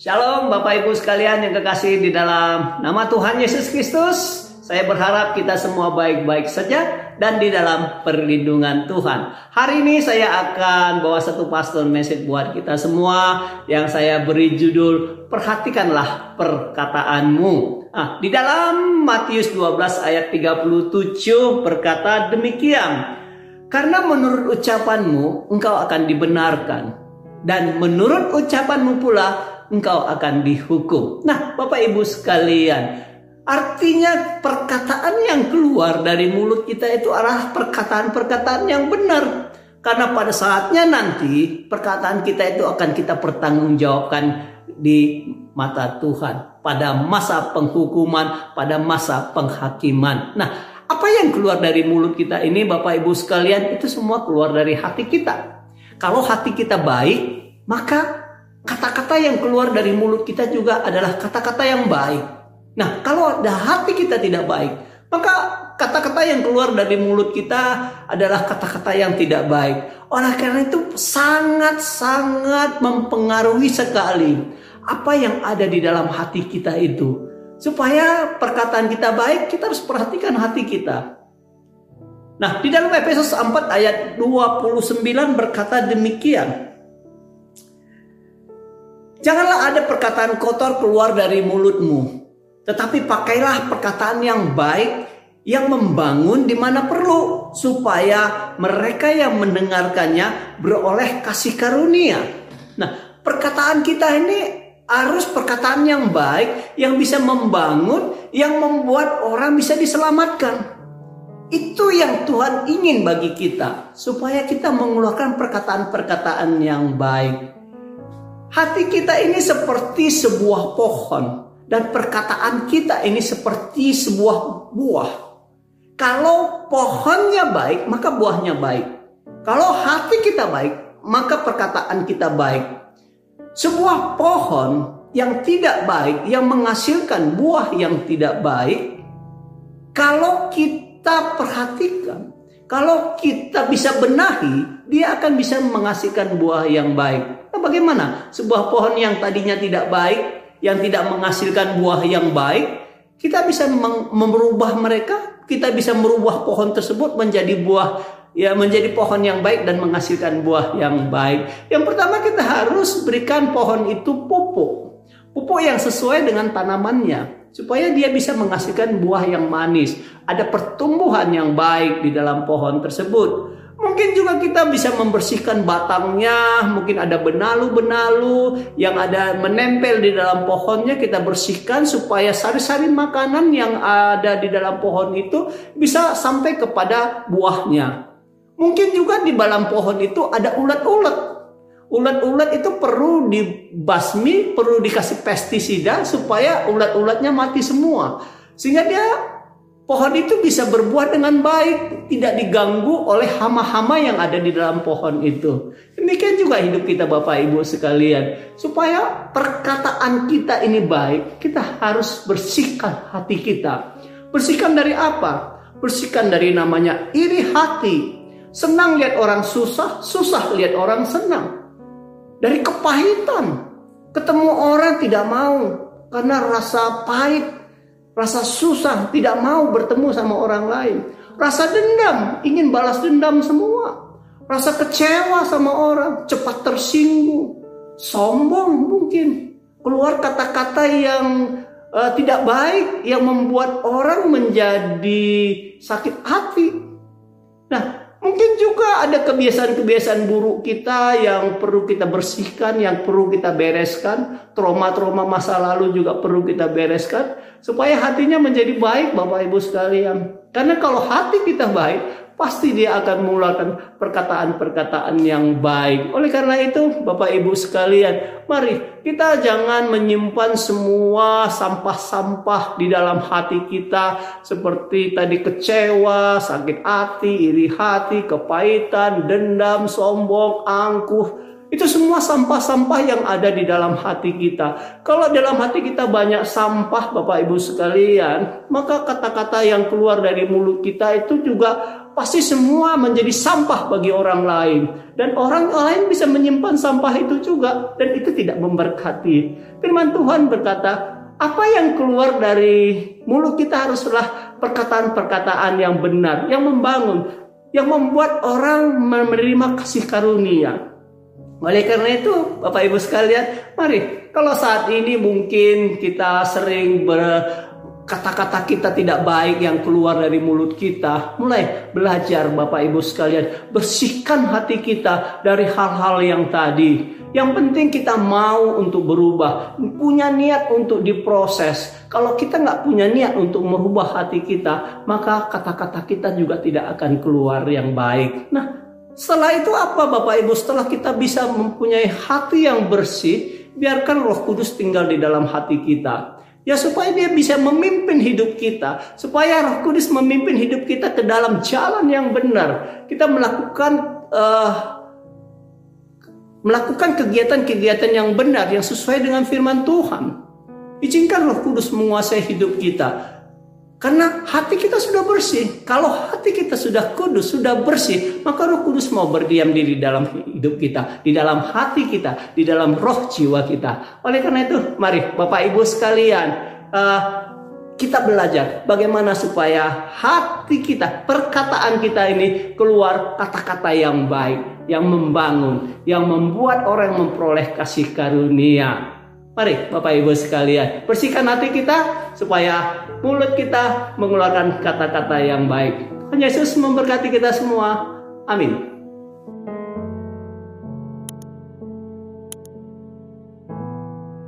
Shalom Bapak Ibu sekalian yang kekasih di dalam nama Tuhan Yesus Kristus. Saya berharap kita semua baik-baik saja dan di dalam perlindungan Tuhan. Hari ini saya akan bawa satu pastor message buat kita semua yang saya beri judul Perhatikanlah perkataanmu. Nah, di dalam Matius 12 ayat 37 berkata demikian. Karena menurut ucapanmu engkau akan dibenarkan dan menurut ucapanmu pula engkau akan dihukum. Nah, Bapak Ibu sekalian, artinya perkataan yang keluar dari mulut kita itu adalah perkataan-perkataan yang benar. Karena pada saatnya nanti perkataan kita itu akan kita pertanggungjawabkan di mata Tuhan pada masa penghukuman, pada masa penghakiman. Nah, apa yang keluar dari mulut kita ini Bapak Ibu sekalian itu semua keluar dari hati kita. Kalau hati kita baik, maka kata-kata yang keluar dari mulut kita juga adalah kata-kata yang baik. Nah, kalau ada hati kita tidak baik, maka kata-kata yang keluar dari mulut kita adalah kata-kata yang tidak baik. Oleh karena itu sangat-sangat mempengaruhi sekali apa yang ada di dalam hati kita itu. Supaya perkataan kita baik, kita harus perhatikan hati kita. Nah, di dalam Efesus 4 ayat 29 berkata demikian. Janganlah ada perkataan kotor keluar dari mulutmu, tetapi pakailah perkataan yang baik yang membangun di mana perlu supaya mereka yang mendengarkannya beroleh kasih karunia. Nah, perkataan kita ini harus perkataan yang baik yang bisa membangun, yang membuat orang bisa diselamatkan. Itu yang Tuhan ingin bagi kita, supaya kita mengeluarkan perkataan-perkataan yang baik. Hati kita ini seperti sebuah pohon dan perkataan kita ini seperti sebuah buah. Kalau pohonnya baik, maka buahnya baik. Kalau hati kita baik, maka perkataan kita baik. Sebuah pohon yang tidak baik, yang menghasilkan buah yang tidak baik, kalau kita perhatikan, kalau kita bisa benahi, dia akan bisa menghasilkan buah yang baik. Nah, bagaimana sebuah pohon yang tadinya tidak baik, yang tidak menghasilkan buah yang baik, kita bisa merubah mereka, kita bisa merubah pohon tersebut menjadi buah ya menjadi pohon yang baik dan menghasilkan buah yang baik. Yang pertama kita harus berikan pohon itu pupuk. Pupuk yang sesuai dengan tanamannya supaya dia bisa menghasilkan buah yang manis. Ada pertumbuhan yang baik di dalam pohon tersebut. Mungkin juga kita bisa membersihkan batangnya, mungkin ada benalu-benalu yang ada menempel di dalam pohonnya kita bersihkan supaya sari-sari makanan yang ada di dalam pohon itu bisa sampai kepada buahnya. Mungkin juga di dalam pohon itu ada ulat-ulat. Ulat-ulat itu perlu dibasmi, perlu dikasih pestisida supaya ulat-ulatnya mati semua. Sehingga dia pohon itu bisa berbuah dengan baik, tidak diganggu oleh hama-hama yang ada di dalam pohon itu. Demikian juga hidup kita Bapak Ibu sekalian. Supaya perkataan kita ini baik, kita harus bersihkan hati kita. Bersihkan dari apa? Bersihkan dari namanya iri hati. Senang lihat orang susah, susah lihat orang senang. Dari kepahitan. Ketemu orang tidak mau karena rasa pahit Rasa susah, tidak mau bertemu sama orang lain. Rasa dendam, ingin balas dendam semua. Rasa kecewa sama orang, cepat tersinggung. Sombong mungkin. Keluar kata-kata yang uh, tidak baik, yang membuat orang menjadi sakit hati. Nah, Mungkin juga ada kebiasaan-kebiasaan buruk kita yang perlu kita bersihkan, yang perlu kita bereskan. Trauma-trauma masa lalu juga perlu kita bereskan. Supaya hatinya menjadi baik Bapak Ibu sekalian. Karena kalau hati kita baik, pasti dia akan mengeluarkan perkataan-perkataan yang baik. Oleh karena itu, Bapak Ibu sekalian, mari kita jangan menyimpan semua sampah-sampah di dalam hati kita seperti tadi kecewa, sakit hati, iri hati, kepahitan, dendam, sombong, angkuh. Itu semua sampah-sampah yang ada di dalam hati kita. Kalau dalam hati kita banyak sampah, Bapak Ibu sekalian, maka kata-kata yang keluar dari mulut kita itu juga pasti semua menjadi sampah bagi orang lain. Dan orang lain bisa menyimpan sampah itu juga, dan itu tidak memberkati. Firman Tuhan berkata, apa yang keluar dari mulut kita haruslah perkataan-perkataan yang benar, yang membangun, yang membuat orang menerima kasih karunia. Oleh karena itu, Bapak Ibu sekalian, mari kalau saat ini mungkin kita sering ber kata-kata kita tidak baik yang keluar dari mulut kita. Mulai belajar Bapak Ibu sekalian, bersihkan hati kita dari hal-hal yang tadi. Yang penting kita mau untuk berubah, punya niat untuk diproses. Kalau kita nggak punya niat untuk merubah hati kita, maka kata-kata kita juga tidak akan keluar yang baik. Nah, setelah itu apa Bapak Ibu? Setelah kita bisa mempunyai hati yang bersih, biarkan Roh Kudus tinggal di dalam hati kita. Ya supaya dia bisa memimpin hidup kita, supaya Roh Kudus memimpin hidup kita ke dalam jalan yang benar. Kita melakukan uh, melakukan kegiatan-kegiatan yang benar yang sesuai dengan firman Tuhan. Izinkan Roh Kudus menguasai hidup kita. Karena hati kita sudah bersih. Kalau hati kita sudah kudus, sudah bersih, maka Roh Kudus mau berdiam diri dalam hidup kita, di dalam hati kita, di dalam roh jiwa kita. Oleh karena itu, mari Bapak Ibu sekalian, uh, kita belajar bagaimana supaya hati kita, perkataan kita ini keluar kata-kata yang baik, yang membangun, yang membuat orang memperoleh kasih karunia. Mari Bapak Ibu sekalian, bersihkan hati kita supaya mulut kita mengeluarkan kata-kata yang baik. Tuhan Yesus memberkati kita semua. Amin.